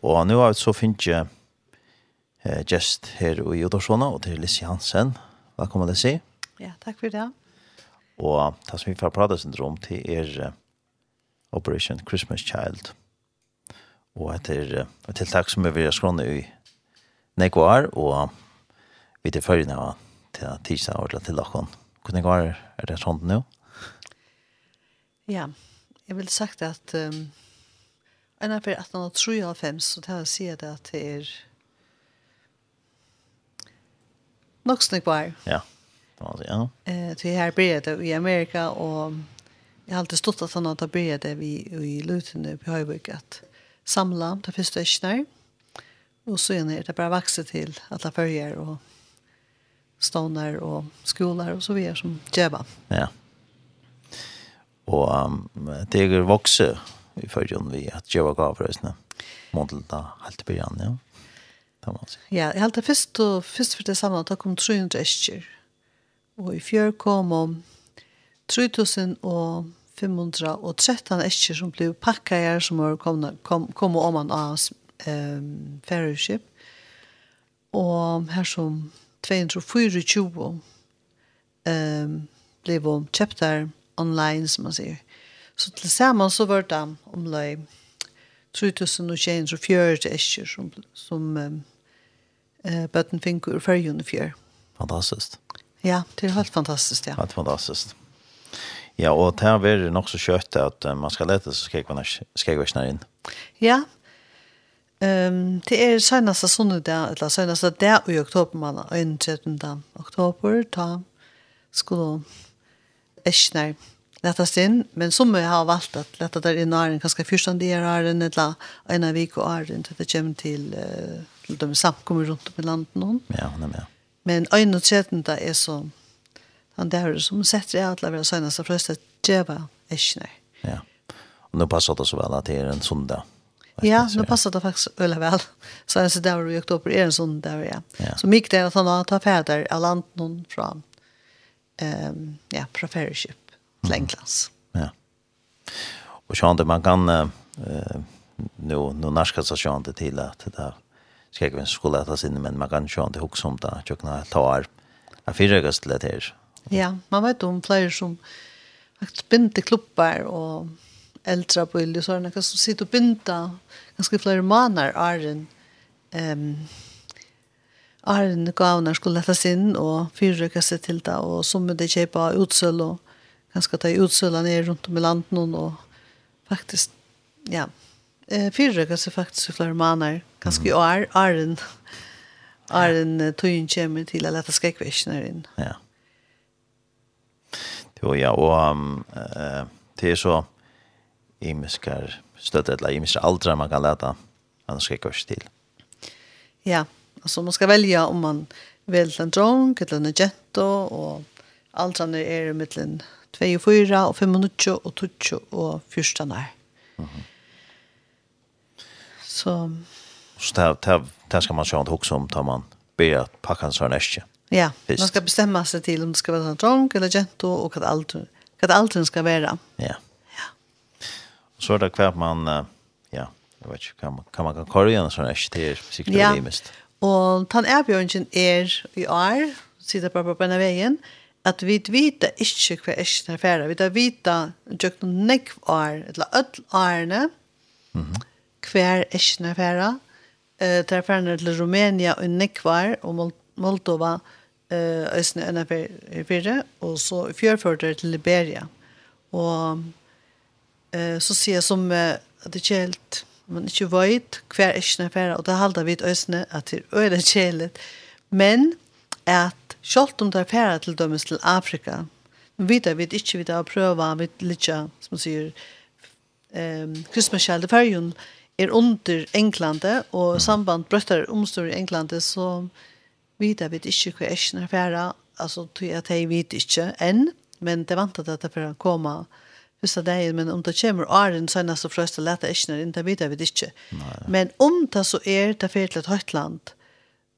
Og nå har vi så finnes jeg eh, gjest her i Udorsona, og til Lissi Hansen. Velkommen, Lissi. Ja, takk for det. Og det som vi får prate syndrom til er eh, Operation Christmas Child. Og etter uh, et tiltak som vi vil skråne i Nekvar, og vi til følgende av til tirsdag og til dere. Hvordan går er det sånn nå? Ja, jeg vil sagt at um, En av at han så det her sier det at det er nok snakk var. Ja, det var det, ja. Eh, til her blir det i Amerika, og jeg har alltid stått at han har blir det vi i Lutene på Høyvøk, at samla til første økene, og så er det bare vokset til alle følger og ståner og skoler og så videre som djeva. Ja. Og um, det er vokset i förrjun vi att göra gav rösna då, helt i början, ja. Kan man säga ja helt det först och först för det samma då kom 300 äskor och i fjör kom om 3000 och 513 äskor som blev packade som var kom kom kom om man av ehm fellowship och här som 224 ehm blev om chapter online som man säger. Så til sammen så var det omlai 3240 eskjer som, som um, eh, bøtten fikk ur fyrjun i fjør. Fantastisk. Ja, det er helt fantastisk, ja. Helt fantastisk. Ja, og det er veldig nok så kjøtt at uh, man skal lete så skal jeg ikke inn. Ja, Um, det er seneste sonnedag, eller seneste dag i oktober, man er 13. oktober, da skulle Eschner lätta sin men som jag har valt att lätta där i nären kanske första delen eller en vecka och är det det kommer till till de samkommer runt om i landet någon. Ja, nej men. Men en och sjätten där är så han där som sätter i alla våra söner så första jeva är Ja. Och nu passar det så väl att det är en söndag. Ja, nu passar det faktiskt öle väl. Så är ser där i oktober är en söndag ja. ja. Så mycket är att han har tagit fäder av landet någon fram. Ehm um, ja, professorship til Englands. Ja. Och så hade man kan eh nu nu norska så sjön det till att det där ska jag väl skulle ta sin men man kan ju inte hooks om där jag tar ta av fyra det här. Ja, man vet om flera som faktiskt binte klubbar och äldre på Ylle så är det som sitter och binta ganska flera månader är ehm Arne gavnar skulle lättas inn og fyrrøkast seg til det, og som det kjøpa utsøl og ganska ta utsöla ner runt om i landet och faktiskt ja eh fyrre kanske faktiskt i flera månader ganska i år åren åren tog kommer till att lätta skräckvisioner in. Ja. Det var ja och eh det är så imiskar stöd eller imiskar aldrar man kan lätta annars skräckvis till. Ja, alltså man ska välja om man vill en drunk eller en jetto och allt annat är i mitten 2 og 4 og 5 og og 2 og 14 år. Mm -hmm. Så... Så det, det, det skal man se inte om tar man be att packa en sån äskje. Ja, Fist. man ska bestämma sig till om det ska vara en trång eller gento och vad allt, vad allt ska vara. Ja. ja. Så är det kvar man, ja, jeg vet ikke, kan man kan, man kan korra en sån äskje till psykologiskt. Ja, och den erbjörningen är i år, sitter på på den vägen, at vi vita ikkje hva ikkje er færa. Vi vita tjøkken noen nekv år, eller öll årene, mm -hmm. hva ikkje er færa. Uh, det er færa til Rumænia og nekv år, og Moldova, uh, Østene enn er fyrre, og så fjørfører til Liberia. Og uh, så sier jeg som uh, at det ikke helt man ikke vet hva er ikke er færa, og det halda vi i Østene at det er øyne kjelet. Men at selv om det er færre til dømes til Afrika, vi vet vi ikke vi har prøva, vi vet som man sier, um, kristmasjelde fergen er under Englande, og samband brøttar omstår i Englande, så vi vet vi ikke hva er ikke færre, altså tog at jeg vet ikke enn, men det vant at det for å komme første dagen, men om det kommer åren, så er det så frøst å lete ikke, det vet ikke. Men om det så er det ferdig til et høyt land,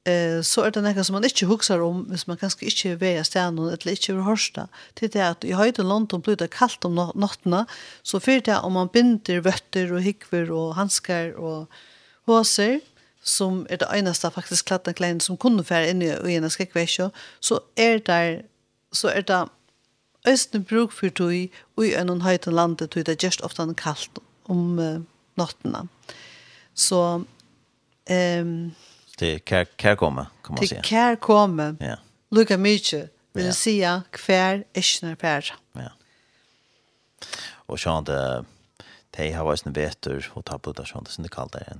eh så er det noe som man ikke husker om hvis man kanskje ikke er i stenen eller ikke er hørsta til det at i høyden London blir det kaldt om nattene så fyrt det om man binder vøtter og hikver og handskar og håser som er det eneste faktisk kladda klein som kunne fære inn i en skrekkveisjå så er det så er det Østene bruk for tog og i en høyden landet tog det just ofte kaldt om uh, nattene. Så ehm um, Det är kär, komma kan man säga. Det kär kärkomma. Ja. Lika mycket vill ja. säga kvar äschner per. Ja. Och så det de har varit en vetur och ta på det sånt som det kallar det.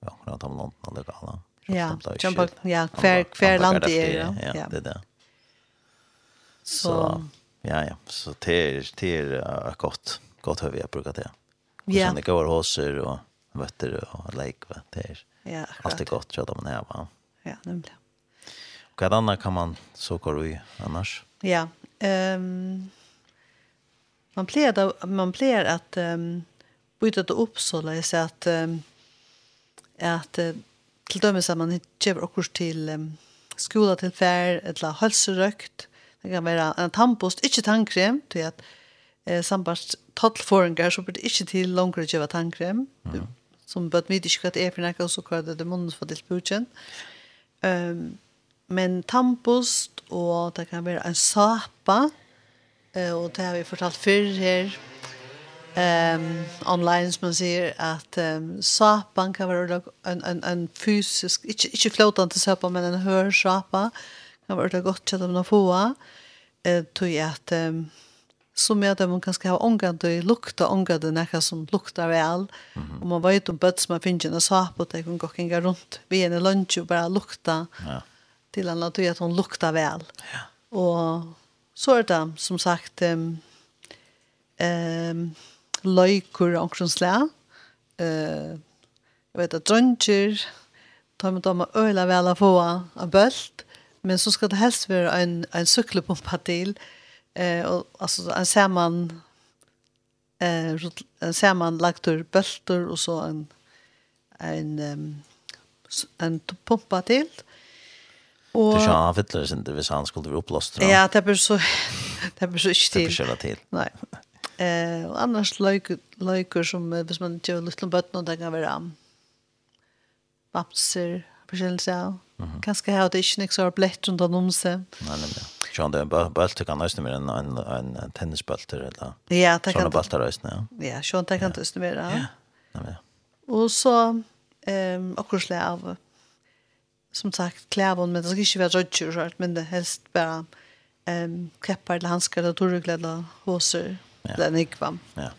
Ja, när de långt när det kallar. Ja, jump ja, hver, hver land det er, Ja, det där. Så ja ja, så till till gott gott hur vi har brukat det. Ja. Sen det går hoser och vetter och lake vad det är. Ja, akkurat. Allt är gott så att man är va. Ja, nämligen. Och vad annat kan man så går i annars? Ja, ehm um, man plejer man plejer att ehm um, byta det upp så där så att um, att uh, till dömes att man ger också till um, skola till fär eller hälsorökt. Det kan vara en tandpost, inte tandkräm till att eh, sambart tolvfåringar så blir det ikke til langere å tandkräm. tannkrem. Mm som bøtt vet ikke vad det är för något och så kallar det munnen för det buchen. Ehm men tampost och det kan være en sapa eh och det har vi fortalt förr här ehm online som man ser att um, sapan kan vara en en en fysisk inte inte flotande sapa men en hör sapa kan vara gott att de få, eh tror jag att um, som är at man kanske har ångat och lukta ångat det nekka som luktar väl. Mm -hmm. Och man vet om bøtt som man finner en sap och det kan gå kring vi vid en lunch och bara lukta ja. til han natur att hon luktar väl. Ja. Och så er det som sagt um, um, løyker og omkring slæ, Uh, jag vet att dröntjer tar man dem att öla väl få av bølt, Men så ska det helst være en, en cykelpumpa til, Mm Eh och alltså en samman eh en samman lagtur bultur och så en en um, en pumpa till. Och Det är avvittlar sen det vis han skulle vi upplåstra. Ja, det blir så det blir så inte. Det blir så till. Nej. Eh och annars löjker löjker som hvis man inte gör lite bött någon kan vara bapser, på själva. Kanske har det inte så blätt runt om sig. Nej, nej bult kan det bult kan nästan mer en en en tennisbult eller. Ja, det kan. Såna bultar nästan. Ja, ja sjön det kan nästan mer. Ja. Ja. Og så ehm um, slä av som sagt klävon men det ska inte vara rödtjur så men det helst bara ehm um, keppar eller handskar eller torrkläder hoser eller nikvam. Ja.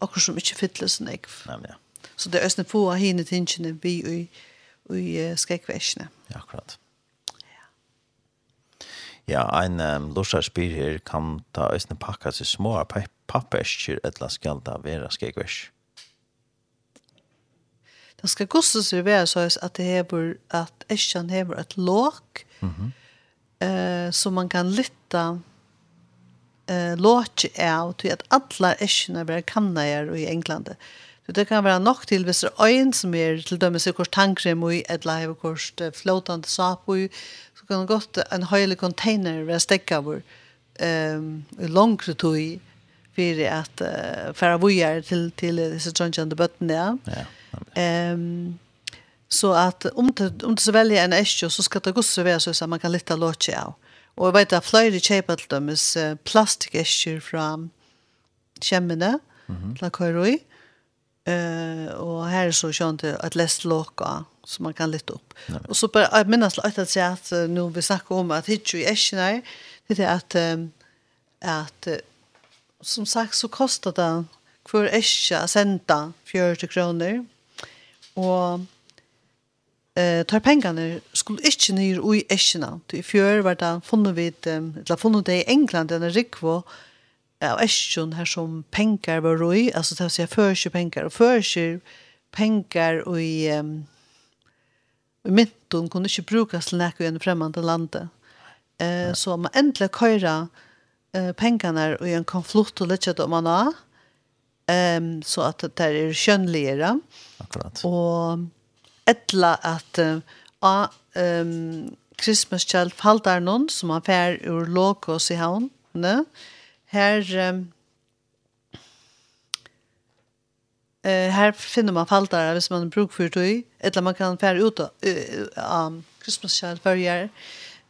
Och som inte fylldes nek. Nej, ja. Så det ösna på hinne tingene vi i i uh, skräckväsne. Ja, akkurat. Ja, ein um, lusar spyr her kan ta øsne pakka seg små papperskjer etla skal da vera skegvers. Det skal koste seg være så at det hever at eskjan hever et låk mm -hmm. eh, så man kan lytta eh, låk av til at alle eskjene være kannager i Englande. Så det kan være nok til hvis det er øyn som er til dømes i kors tankrem og i etla hever kors flåtande sap kunne gått en høylig container ved stekka vår um, langre tog for at uh, færa vujar til, til disse tjøntjende bøttene. Ja. ja um, så at om det, om det så velger en eskjo, så skal det gå så være så man kan lytte låtje av. Og jeg vet at flere kjøper til dem er plastikkeskjer fra kjemmene, mm -hmm. til Køyroi. Uh, og her er så kjønt at lest låka som man kan lytte opp. Och Og så bare, jeg minnes litt at jeg at nå vi snakker om at hitjo i esjen er, det er at, at som sagt så kostar det hver esje å sende 40 kroner, og eh tar pengarna skulle inte ner i äschna till fjör var det funnet vi, eller funnet det i England en rikvo av äschon här som pengar var roi alltså det vill säga för sig pengar. Och för sig pengar och i um, mynton kunde inte brukas till näka i en främmande lande. Eh, så man äntligen köra eh, pengarna i en konflikt och lägga dem man har. Um, så att det där är könligare. Akkurat. Och ettla att uh, um, Christmas Child Faldarnon som han fær ur Lokos i havn. Här um, Eh här finner man faltar hvis man bruk för det eller man kan färra ut um Christmas shell varje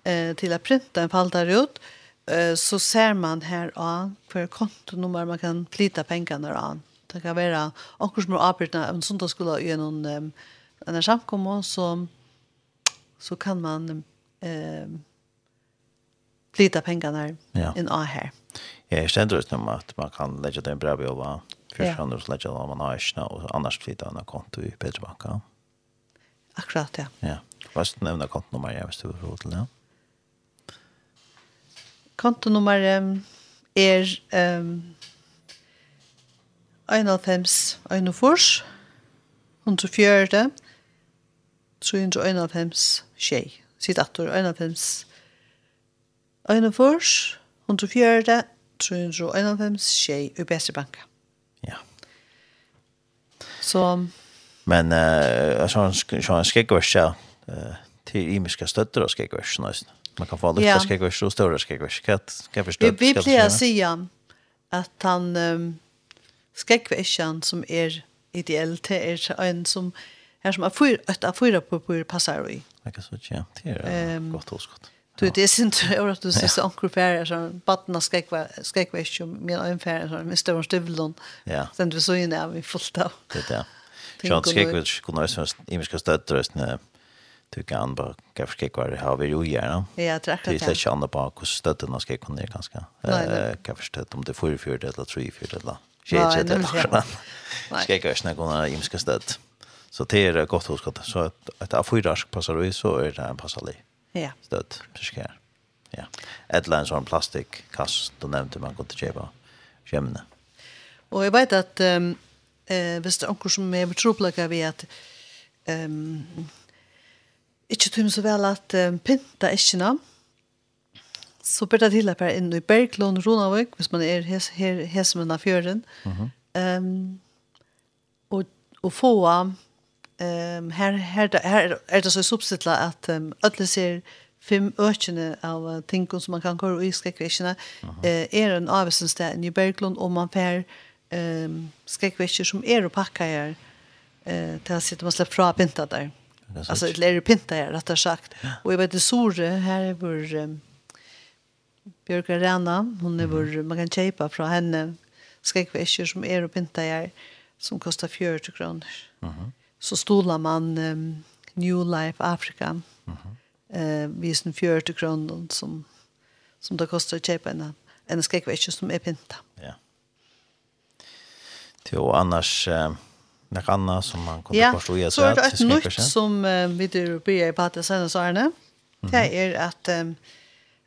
eh till att printa en faltar ut eh så ser man här ja för kontonummer man kan flytta pengarna an. Det kan vara också små arbeten om skulle i någon um, en samkomma så så kan man ehm flytta pengarna ja. in här. Ja, jeg stender ut om att man kan lägga den bra bild Først kan du slett om man har ikke og annars flytta en konto i Peterbanka. Akkurat, ja. Ja. Hva er det nevna kontonummer jeg vil på til det? Kontonummer er um, 91 104 104 391 tjej. Sitt attor 91 104 104 391 tjej i Besserbanka. Så men eh så han så han skäckvers ja till imiska stötter och skäckvers nästan. Man kan få lite skäckvers och stora skäckvers. Kan kan förstå. Vi blir säga att han um, skäckversen som är ideellt er en som här som har fyra ett av fyra på på passar i. Jag kan så tjäna. Det är gott och gott. Du det är synd att du ser så onkel färger så battna skräckva skräckva ju med en färger så med stor stövlon. Ja. Sen du så inne vi fullt av. Det där. Jag skräckva kunde också imiska stöttröst när du kan bara kanske skräckva det har vi ju gärna. Ja, tack tack. Det är kända på hur när ska kunna ner ganska. Eh kan förstå om det får för det eller tre för det eller. Shit det. Skräckva snä kunde imiska stött. Så det är gott hos gott. Så att att afyrask passar ju så är det en passalig. Ja. Stöd, fiskar. Ja. Ettla en sån plastikkass, då nämnde man kunde köpa kämne. Och jag vet att um, eh, visst onkur som är betroplaka vi att um, inte tog så väl att um, pynta eskjene, så ber det til at jeg i Berglund Ronavik, hvis man er hes, her, hesmen av fjøren, mm -hmm. um, og, og få um, her, her, her er det så substitla at um, alle ser fem økene av uh, tingene som man kan köra i skrekkvekkene uh -huh. er en avvisningssted i Berglund og man får um, skrekkvekker som er og pakker her uh, til å sitte man slipper fra pinta der. Alltså det är pinta här rättare sagt. Och jag vet det Sore här är vår um, Björk Arena. Hon är vår, mm. man kan köpa från henne skräckväskor som är och pinta här som kostar 40 kronor. Mm -hmm så stolar man um, New Life Africa. Mm -hmm. uh, vi sin 40 kronor som, som det kostar att köpa en, en skräckvätje som är pinta. Ja. Det var annars... Uh, Något annat som man kunne ja, forstå i så er det et nytt som uh, vi börjar i Patria senast Arne. Det er at, um,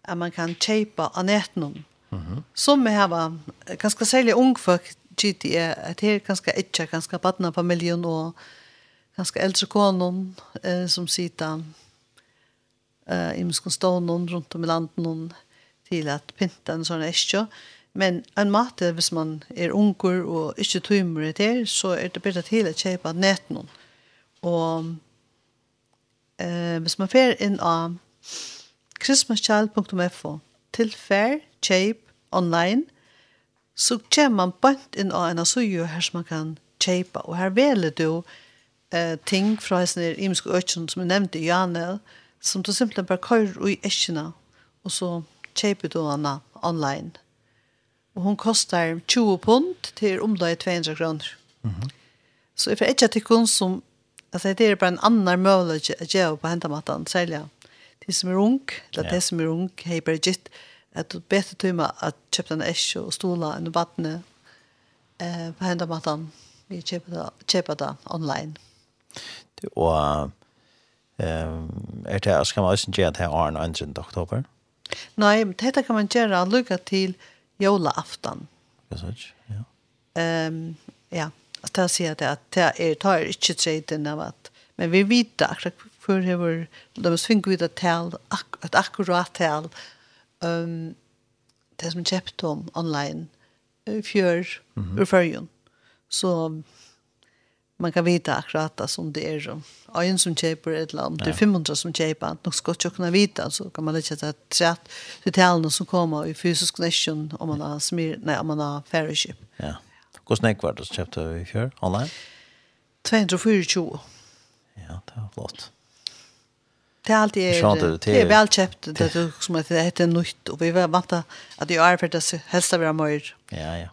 at man kan köpa anetnon. Mm -hmm. Som vi har ganske særlig ung folk tycker at det er ganske ikke, ganske badna familjen och ganske eldre konon eh, som sitter eh, i muskonstånden runt om i landet till att pynta en sån eskjø. Men en mat är hvis man är unger och ikke tøymer det det så är det bättre till att köpa näten. Och eh, hvis man får inn av christmaschild.fo tillfär, kjøp, online så kommer man bant in av en asio här som man kan köpa och här veler du eh, ting fra hesten er imiske økken som jeg nevnte i Janel, som du simpelthen bare kører i eskene, og så kjøper du henne online. Og hun koster 20 pund til omlaget 200 kroner. Mm -hmm. Så jeg får ikke til kun som, altså det er bare en annen mulighet å gjøre på hentematten, særlig de som er ung, eller ja. de som er ung, har bare gitt at du bedre tøymer at kjøpte en esk og stola enn vattnet eh, på hentematten. Vi kjøper det, kjøper det online. Mm Og er det, skal man også gjøre det her åren 2. oktober? Nei, men dette kan man gjøre lukka til jolaaftan. Ja, sånn, ja. Um, ja, at jeg sier det at det er, tar ikke treten av at, men vi vet akkurat for var, da vi svinger ut et tal, ak et akkurat tal, um, det som kjøpte om online, fjør, mm -hmm. ur førjen. Så man kan vita akkurat det som det är. Och en som köper ett land, det är 500 som köper att nog ska kunna vita så kan man lägga ett trätt till talen som kommer i fysisk connection om man har smir, nej, om man har fellowship. Ja. Hur snäck var det som köpte vi för online? 224. Ja, det var flott. Det är alltid är, det är väl köpt det är som att det heter nytt och vi var vanta att det är för det helst av våra Ja, ja.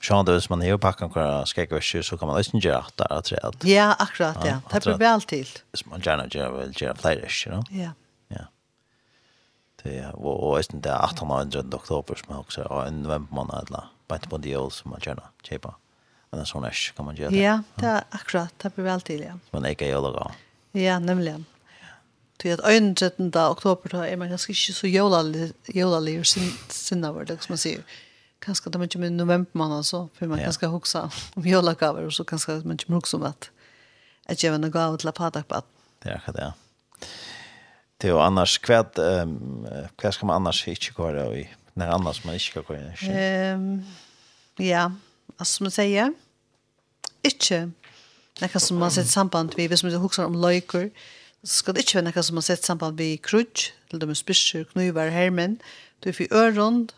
Sjån det hvis man är packan några skäckväskor så kan man lyssna gjøre at det er det. Ja, akkurat ja. Det blir väl till. Hvis man gjerne gjør, vil gjøre flere you no? Ja. Ja. Det är og hvis det er 18. og 1800 oktober som er også, og en november måned, eller bare på de år som man gjerne gärna Men En sånn här kan man gjøre det. Ja, det är akkurat det blir väl till ja. Men ikke ju då. Ja, nämligen. Til at 13. oktober da er man ganske ikke så jólaligur sinna vår, det som man sier kanske det inte med november månad så för man ja. kanske huxa om jolagaver och så kanske man inte huxa om att att ge en gåva till patak på. Det är det. Det är annars kvad ehm vad ska man annars inte göra i när annars man inte ska gå. Ehm ja, alltså man säger inte Nekka som man sett samband vi, hvis man huksar om løyker, så skal det ikke være nekka som man sett samband vi krutsch, til de spyrsur, knuvar, hermen, du er for øron,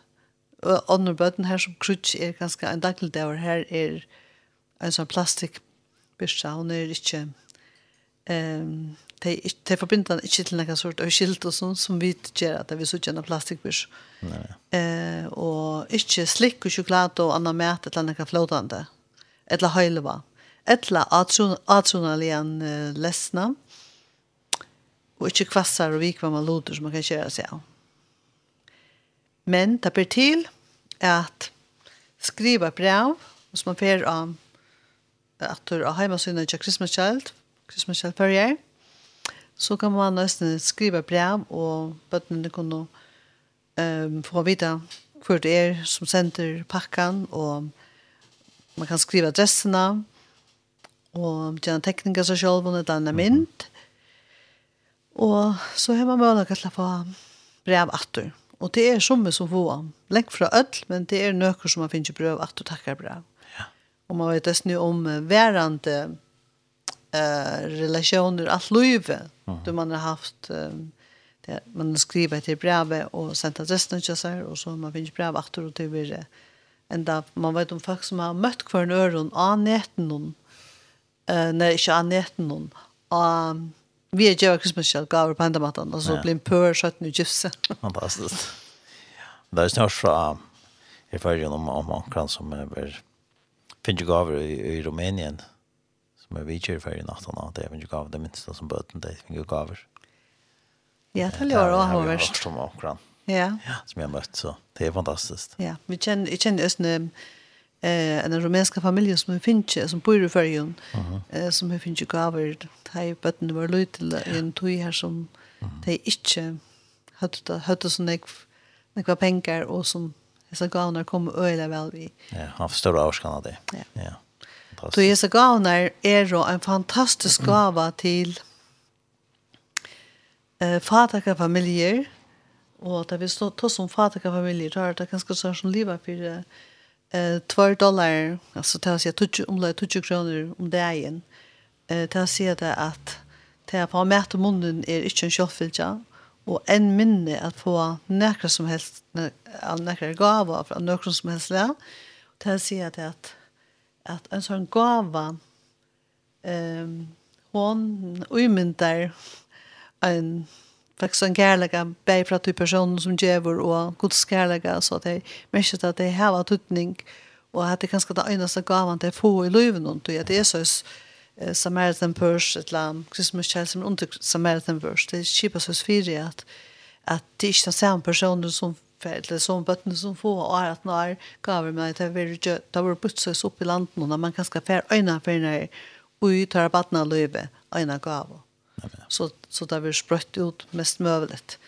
ånder bøten her som krutsch er ganske en dagligdager her er en sånn plastikbyrsa, hun er ikke um, de, de forbinder den ikke til noen sort av skilt og sånn som vi gjør at vi sitter en plastikbyrs eh, og ikke slikk og sjokolade og annan mat eller noen flåtande eller høyleva eller atronalian uh, lesna. Og ikke kvassar og vikvamma man loder som man kan kjøre seg av Men det ber til at skriva brev, hvis man fer av at du har heima til Christmas Child, Christmas Child per så kan man nesten skriva brev, og bøttene kan nå um, få vite hvor det er som sender pakken, og man kan skriva adressene, og gjerne tekninger seg selv, og det er mynd. Og så har man mulighet til å få brev atter. Mm Og det er som som få. Lengt fra ødel, men det er nøkker som man finner brøv at du takkar bra. Ja. Og man vet nesten jo om værende eh, relasjoner, alt løyve, mm. -hmm. du man har haft um, det, man har skrivet til brevet og sendt adressen til seg, og så man finner brev at du til blir enda, man vet om folk som har møtt hver en øren av netten noen, uh, nei, ikke av netten noen, av vi er gjør Christmas shell gaver på andra maten och så blir en pør skjøtten i nu. Fantastiskt. Det er snart fra i färgen om om man som er finns ju gav i Rumänien som er vidtjør i färgen natten att det finns ju gav det minste som bøten, det finner gaver. Ja, det lär jag ha hørt om omkran. Ja. Ja, som jeg har møtt, så det är fantastiskt. Ja, vi känner jag känner eh en rumänska familj som vi finns som bor i Färjön eh som vi finns gaver tai button var lite en tui här som de inte hade hade så nek var pengar och som dessa gavnar kom öle väl vi. Ja, han förstår avskan det. Ja. Ja. Så dessa gavnar är då en fantastisk gava till eh fattiga familjer och där vi står som fattiga familjer där det kanske så som lever för eh 2 dollar alltså det har sig touch om det touch kronor om dagen eh det har sig det att det på mätt om munnen är inte en självfilja och en minne att få näkra som helst all näkra gåva från någon som helst där det har sig det att att en sån gåva ehm hon uymyndar en faktisk en kärlega bäj fra att du personen som djävor og gods kärlega så att det märker at det här var tuttning och att det kanske det enda gavan det få i løven, og at det er så Samaritan Purse et eller annet Christmas Child som er under Samaritan Purse. Det er kipas hos fyra at, at det er ikke den samme personen som eller som bøttene som får, og er at er gaver meg til å være da var butses opp i landet når man kan fære øyne for når og tar bøttene løyve øyne gaver Så, så det blir sprøtt ut mest møveligt.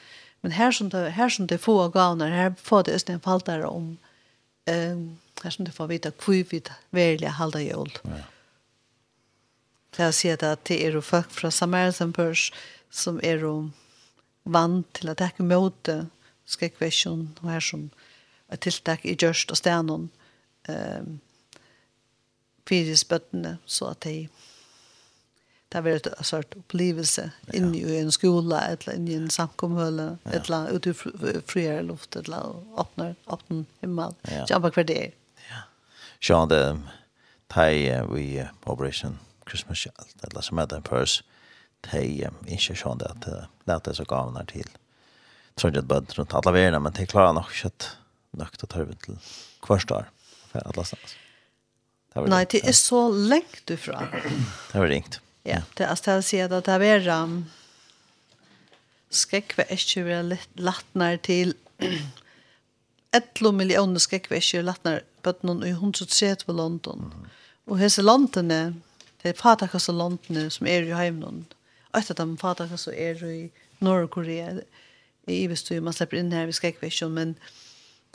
Men her som det, her som det få gavner, her får det østene faltere om ehm her som det får vite hvor vi velger halda jul. Ja. Det er å att at det er jo folk fra Samaritanbørs som er jo vant til at det ikke møte skrekkversjon og her som er tiltak i gjørst og stenon eh, fyringsbøttene så at de det har vært en sort opplevelse ja. inne i en skola, eller inne i en samkomhøle, ja. eller ute i friere luft, eller åpner, åpner himmel. Ja. Ikke bare hver det er. Ja. Sjøen det, teg vi Operation Christmas Child, eller som heter Purse, teg ikke sjøen det at lette seg gavene til. Tror ikke bød rundt alle verene, men de klarer nok ikke at nok til å ta til hvert år, for alle stans. Nei, det er så lengt du fra. Det var ringt. Ja, det er stedet å si at det er um, skrekve ikke være lattner til 11 millioner skrekve ikke lattner på noen i 130 på London. Og hese landene, det er fatakaste landene som er i heimen, og etter dem fatakaste er i Norge-Korea, i Ivestu, man slipper inn her vi skrekve ikke, men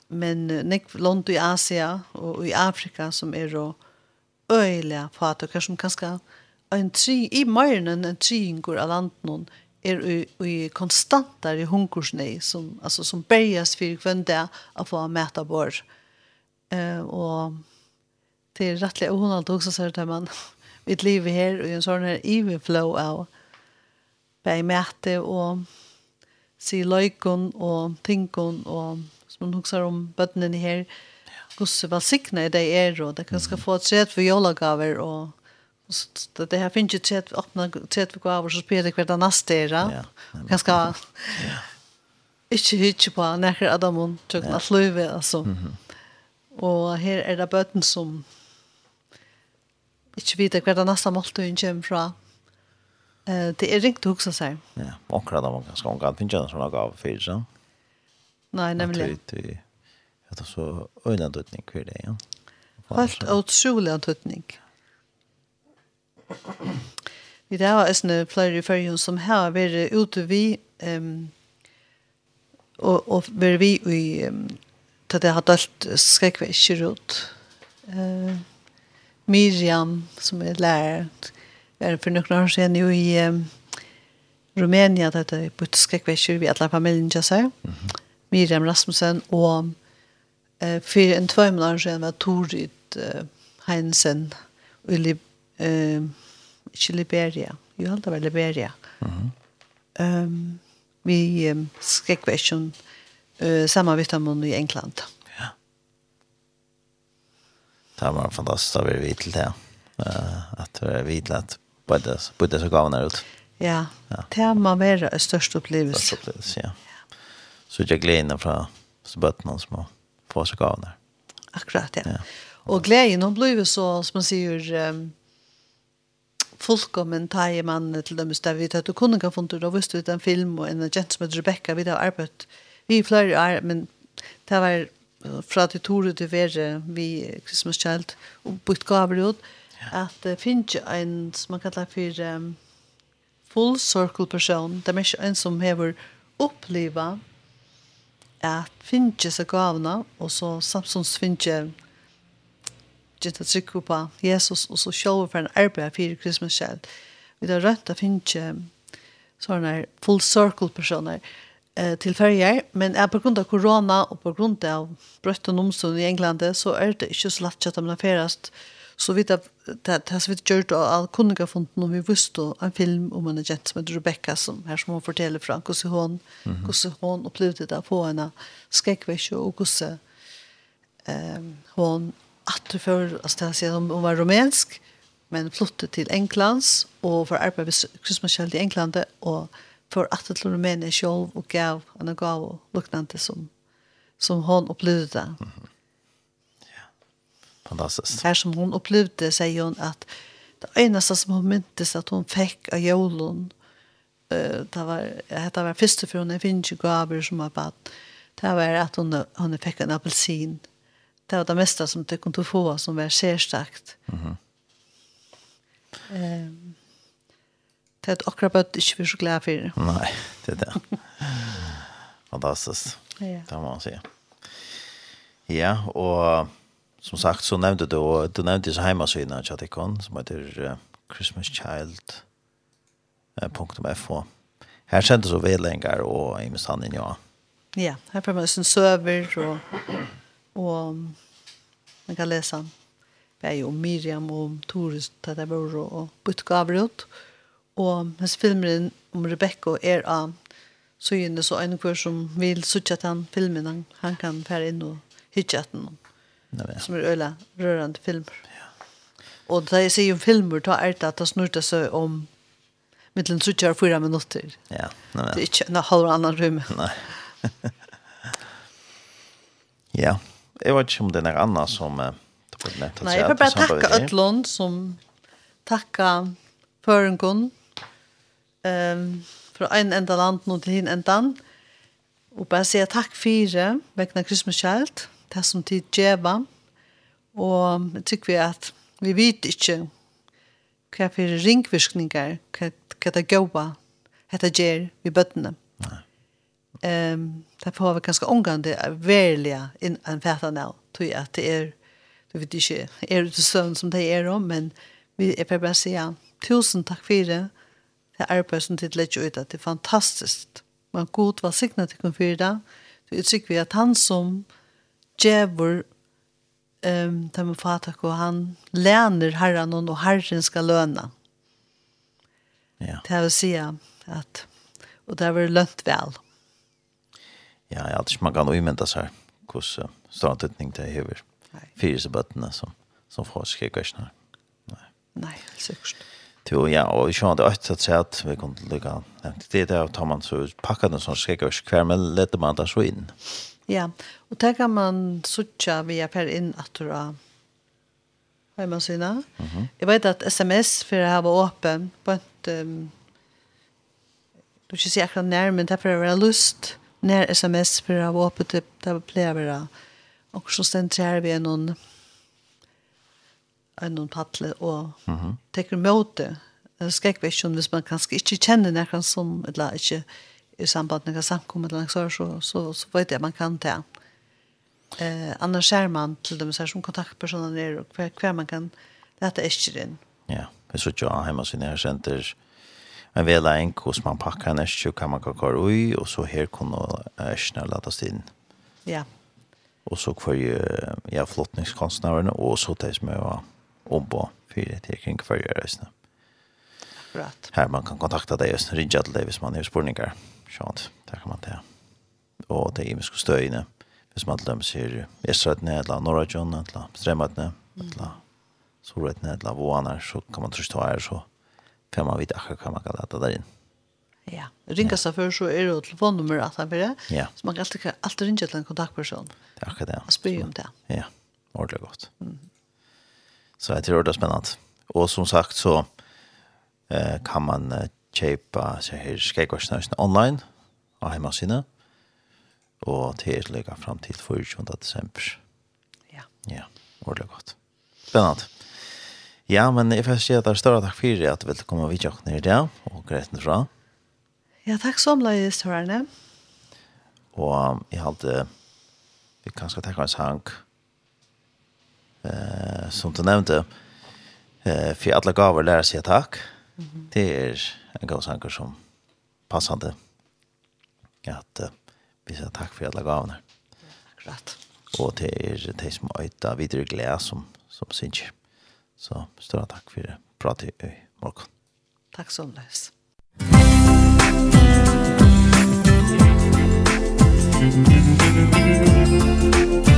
men nek land i Asia og i Afrika som er og øyla fatakar som kanskje en tri, i meiren enn en triingur av landen er i, i konstantare hungersnei som, altså, som berges for hvem det å få mæta bor. Eh, og det er rettelig har også, sagt det, man mitt liv her og en sånn her flow av bei mæte og si løykon og tinkon og som hun husker om bøttene her, hvordan velsikne det er, og det kan skal få et tredje for jolagaver og Så det här finns ju trätt öppna trätt vi går så spelar kvar där nästa era. Ganska ja. Ikke hytje på nekker Adamon tjøkken at løyve, altså. Mm -hmm. Og her er det bøten som ikke vet hver det neste måltøyen kommer fra. Eh, det er ringt å huske seg. Ja, akkurat da man kan skanke. Det finnes ikke en sånn gav for seg. Nei, nemlig. Det er så øyne døtning hver det, ja. Helt utrolig døtning. Ja. Vi det har æsne flere i fyrjun som har vært ute vi um, og, og vært vi i um, til det har dølt skrekkvekker ut. Uh, Miriam, som er lærer, er for noen år siden jo i um, Rumænia, det er på skrekkvekker vi alle familien til seg. Mm -hmm. Miriam Rasmussen og eh för en två månader sedan var Torit eh, Heinsen og Lib eh ikke Liberia. Jo, alt var Liberia. Mhm. Ehm vi skrek question eh samma vitamin i England. Ja. Det var fantastiskt att vi vet till det. Eh att vi vet att både både så gav när ut. Ja. Det var mer störst upplevelse. Störst upplevelse, ja. Så jag glädjen från så bötterna som få så av när. Akkurat, ja. ja. Och glädjen, hon blev så, som man säger, um, fullkommen ta i mannen til dem der vi tar og kunne kan funnet og visste ut en film og en agent som heter Rebecca vi har arbeidt vi er flere er, men det var fra til Tore til Vere vi Christmas Child og bytt gaver ut at det finnes en som man kallar for um, full circle person. Det er ikke en som har oppleva at finnes seg gavene og så samsons finnes gitt at trykke på Jesus, og så sjåver for en arbeid for Kristus selv. Vi har rønt å finne sånne full circle-personer eh, til ferie, men er på grunn av korona og på grunn av brøtt og nomstånd i England, så er det ikke så lett at de ferast. Så vidt at det har vi gjort av kunningafunden, og vi visste en film om en agent som heter Rebecca, som her som hun forteller fra, hvordan hun, mm -hmm. hun opplevde det på få henne skrekkvekk, og hvordan eh, hun att du för att det sig om hon var rumänsk men flyttade till Englands och för arbete med Christmas i England och för att till Rumänien själv och gav en gav och liknande som som hon upplevde. Mm -hmm. Ja. Fantastiskt. Här som hon upplevde säger hon att det enda som hon myntes att hon fick av julen eh det var det var första för hon finns finch gaver som var bad det var att hon hon fick en apelsin det var det mesta som det kunde få som var särstakt. Mm -hmm. um, det är akkurat bara att inte vi så glada för det. Nej, det är det. Fantastiskt. Ja. Det må man säga. Ja, och som sagt så nämnde du, du nämnde så hemmasidan Chatikon som heter uh, christmaschild.fo. Här kändes så väl längre och i minst ja. Ja, här får man sin server och Og man kan lese han. Det om Miriam og om Torus, det var og bytte gaver ut. Og hans filmer om Rebecca er av så søgjende, så en kvar som vil søtja til han filmen, han, han kan fære inn og hytja til noen. Som er øyla rørende filmer. Ja. Og da jeg sier om filmer, da er det at det snurte seg om mittelen søtja og fyra minutter. Ja. Nei, det er ikke en halv annan rum. Nei. ja jeg vet ikke om det er noe annet som uh, Nei, jeg vil bare takke Øtlund som takka Førengon um, fra en enda land nå til hin endan og bare sier takk fire vegna Christmas Child det som tid djeva. Og jeg tykker vi at vi vet ikke hva for ringvirkninger hva, hva det gåa hva det gjør vi bøttene. Nei. Ehm där får vi ganska omgående välja in en färdana tror jag att det är du vet inte är det sån som det är om men vi är bara säga tusen tack för det det är person till lägga ut att det är fantastiskt. Man god var signat till konfirda det uttryck vi att han som jävor ehm ta med fatta och han läner herran och herren ska löna ja. Det vill säga att och det var väl lönt väl ja, jag alltid man kan umynda sig hos uh, ståndutning till över fyrsebötterna som, som får skriva kvärsna. Nei, Nej säkert. Jo, ja, og jeg skjønner det også at jeg at vi kunne lykke nevnt det der, og tar man så pakket den sånn skrekkers hver, men leter man det så inn. Ja, og det kan man sutja via per inn at du har hjemmesynet. Mm -hmm. Jeg vet at sms for jeg var åpen på et, um, du kan ikke si akkurat nær, men det er for å være lyst, när sms för att vara öppet upp där blev Och så centrerar vi någon en paddle och mm -hmm. tekur møte skrekkvisjon hvis man kanskje ikke kjenner noen som eller ikke i samband med samkommet eller noe så, så, så vet jeg man kan det. Eh, annars er man til dem som kontaktpersoner nere og hver, hver man kan lete ikke inn. Ja, vi så ikke hemma hjemme sin her senter en vela en hos man packar en ärsju kan man kaka ui og så här kunde ärsjna laddas inn Ja. og så kvar ju ja, flottningskonstnærene og så det som jag var om på fyra till kring förra reisene Akkurat. her man kan kontakta deg och ringa til deg hvis man har spurningar Sånt, där kan man ta. og det er imiske ska. Hvis man til dem sier Esratne eller Norra eller Strämatne eller Soratne eller Vånar så kan man trösta här så får man vite akkurat kan man kan lata där in. Ja, ringa seg för så är det telefonnummer att han det. Ja. Så man kan alltid alltid ringe till en kontaktperson. Det er akkurat det. Och spyr om det. Ja, ordentlig gott. Mm. Så jag tror det är spännande. Och som sagt så eh, kan man eh, kjøpe så här skäggårdsnösen online av hemmasidan. Och til är lika frem til 24. desember. Ja. Ja, ordentligt gott. Spännande. Ja, men jeg får si at det er større takk for at du vil komme vidt jokken ned i det, og greit nå fra. Ja, takk så mye, Storene. Og jeg hadde, vi kan skal takke en sang, eh, som du nevnte, eh, for alle gaver lærer seg takk. Mm -hmm. Det er en god sanger som passende at eh, vi sier takk for alle gavene. Akkurat. Og det er de som øyder videre glede som, som synes. Så større takk for pratet i morgen. Takk så løs. Thank you.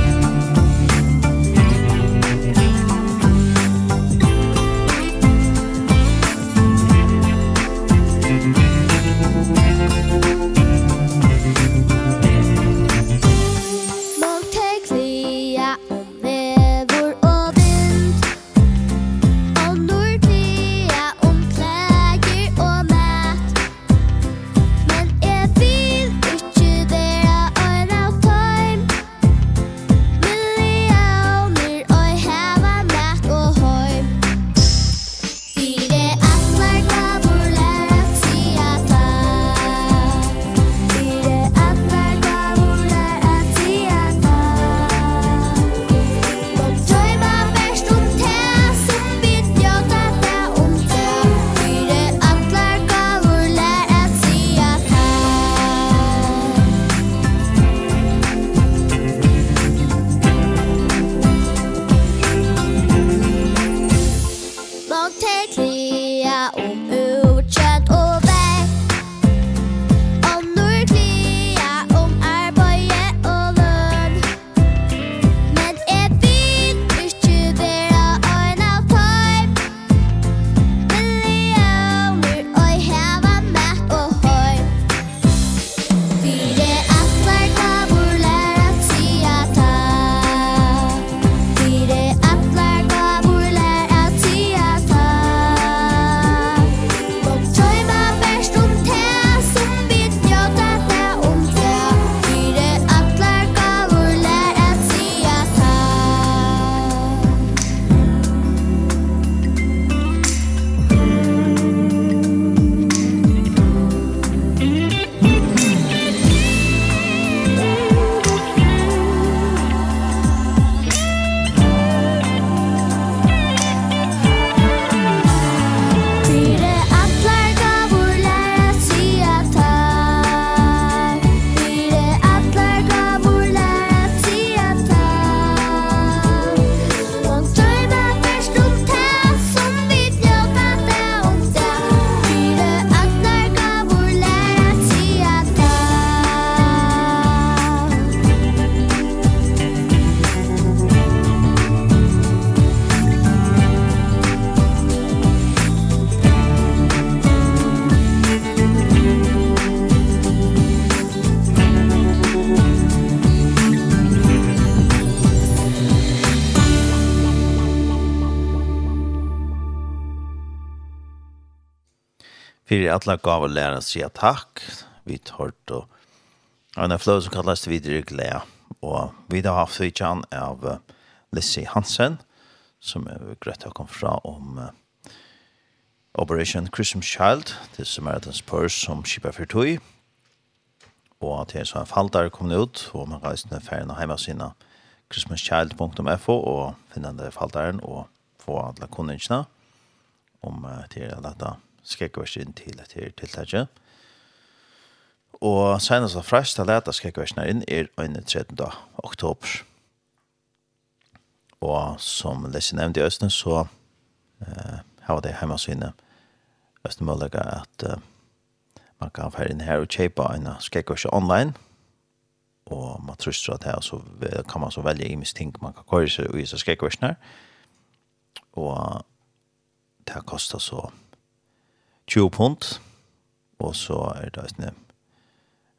fyrir alla gavar lærarna sier takk. Vi tårt og en av fløy som kallas videre glede. Og vi har haft vidtjan av Lissi Hansen, som er grøtt å komme fra om uh, Operation Christmas Child, til Samaritans er som kipper for tog. Og at det er så en fall der kommet ut, og man reiser ned ferien og hjemme sine christmaschild.fo og finne den fall der og få alle kundene om uh, til dette skrekkversen til et her tiltaket. Og senest og frest til leta skrekkversen inn er 13. oktober. Og som Lise nevnte i Østene, så eh, har det hjemme sine Østene mulighet at eh, man kan fære inn her og kjøpe en skrekkversen online. Og man tror at her så kan man så velge i ting man kan køre seg i skrekkversen her. Og det kostar så 20 pund, og så er det sånn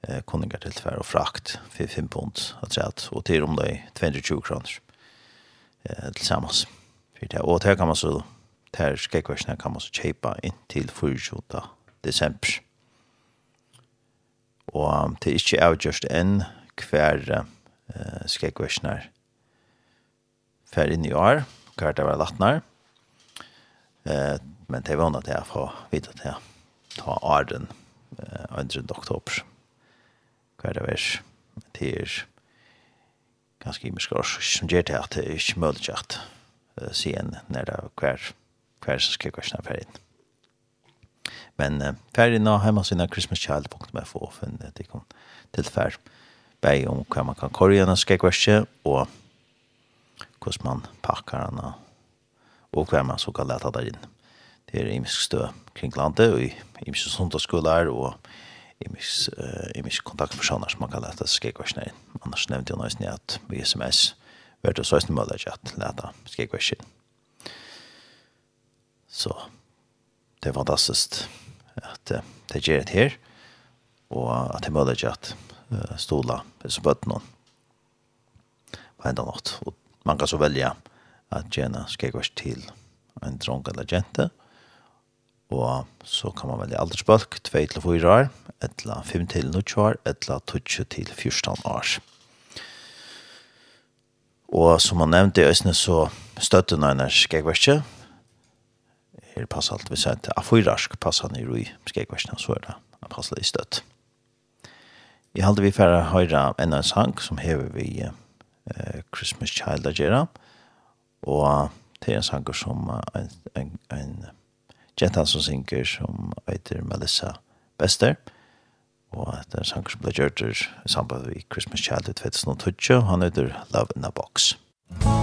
eh, kunningar til tvær og frakt for 5 pund, og til om det 22 220 kroner eh, til sammen. Og det kan man så, det skal skrekkversene kan man så kjepa inn til 24. desember. Og det er ikke avgjørst enn hver eh, skrekkversene fer inn i år, hver det var latnar. Eh, men det var något jag får vita det. Ta arden eh under oktober. Kvar det värs. Det är i imskors som ger det att det är möjligt en när det kvar kvar så ska jag snabbt färdigt. Men eh, färdigt nå hemma sina Christmas child punkt för det kom till färd bäj om hur man kan korrigera ska jag og hvordan man packar den og hur man så kan lätta där inne det er imisk stø kring landet, og imisk sundagsskolar, og imisk, uh, imisk kontaktpersoner som man kan lete skikvarsene inn. Annars nevnte jeg nøysen at vi sms var det søysene mulig at lete skikvarsene inn. Så det er fantastisk at uh, det gjør det her, og at det er mulig at uh, stola som bøtt noen på enda något. Og man kan så velge at gjerne skikvars til en dronk eller jente, Mm og så kan man velge aldersbalk 2 til 4 år, etla 5 til 9 år, etla 2 til 14 år. Og som man nevnte i Østene, så støtte noen nøyner skjegverkje. Her passer alt vi sier til A4-arsk passer han i roi skjegverkjene, så er det han passer i støtt. Jeg halte vi for å høre en sang som hever vi eh, Christmas Child Agera, og det er en sanger som en, en, en Jenta som synger som heter Melissa Bester. Og det er en sanger som ble gjørt i samband med Christmas Child i 2020. Han heter Love in a Box. Musikk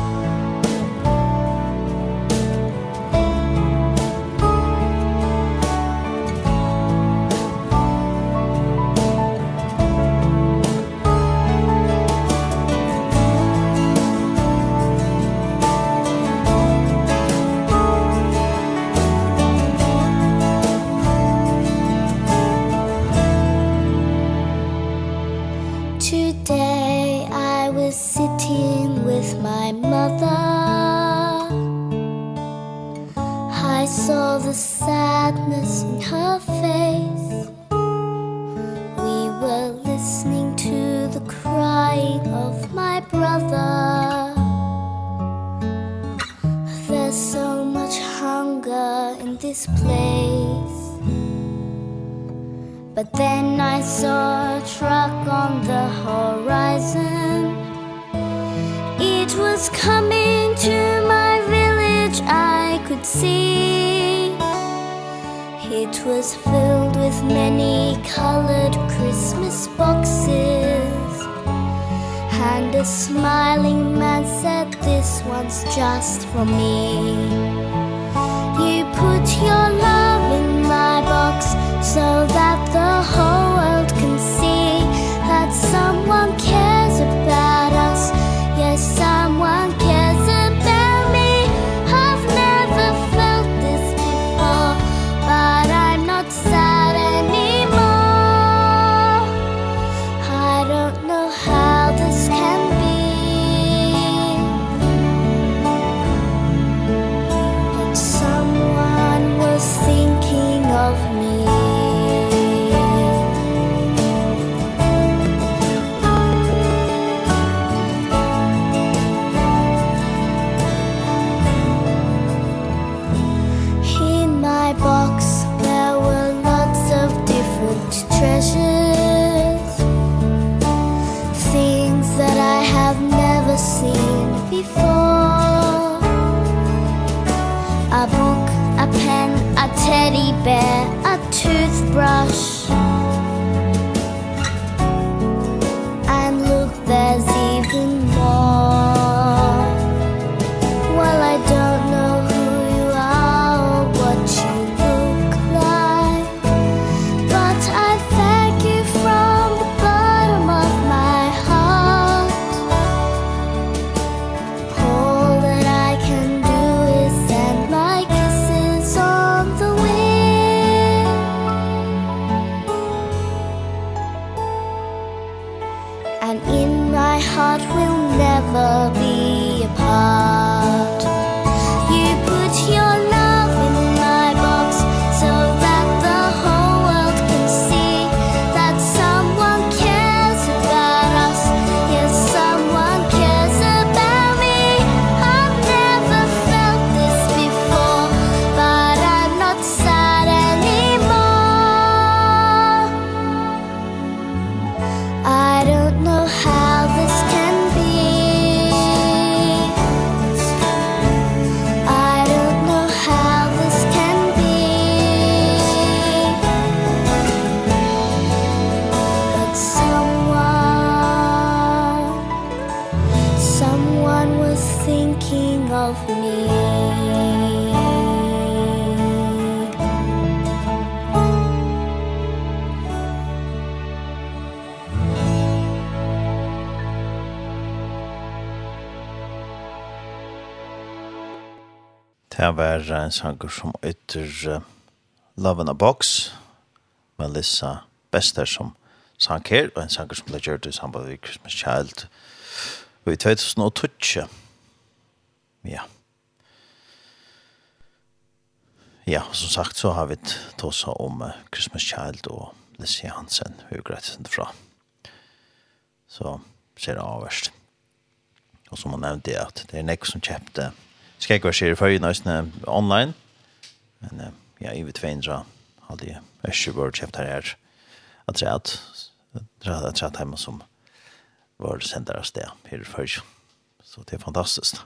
It was filled with many colored Christmas boxes. And a smiling man said this one's just for me. You put your love in my box so that the whole world teddy bear, a toothbrush. var en sanger som ytter uh, Love in a Box, Melissa Bester som sang her, og en sanger som ble gjørt i samband med Christmas Child, og i 2012. Ja. Ja, som sagt så har vi tåsa om uh, Christmas Child og Lissi Hansen, hun greit fra. Så ser det avverst. Og som han nevnte at det er nek som kjøpte uh, skal ikke være skjer i føyene online. Men uh, ja, i vet veien så har de ikke vært kjeft her her. At det er at det er at hjemme som var sender av sted her i. Så det er fantastisk.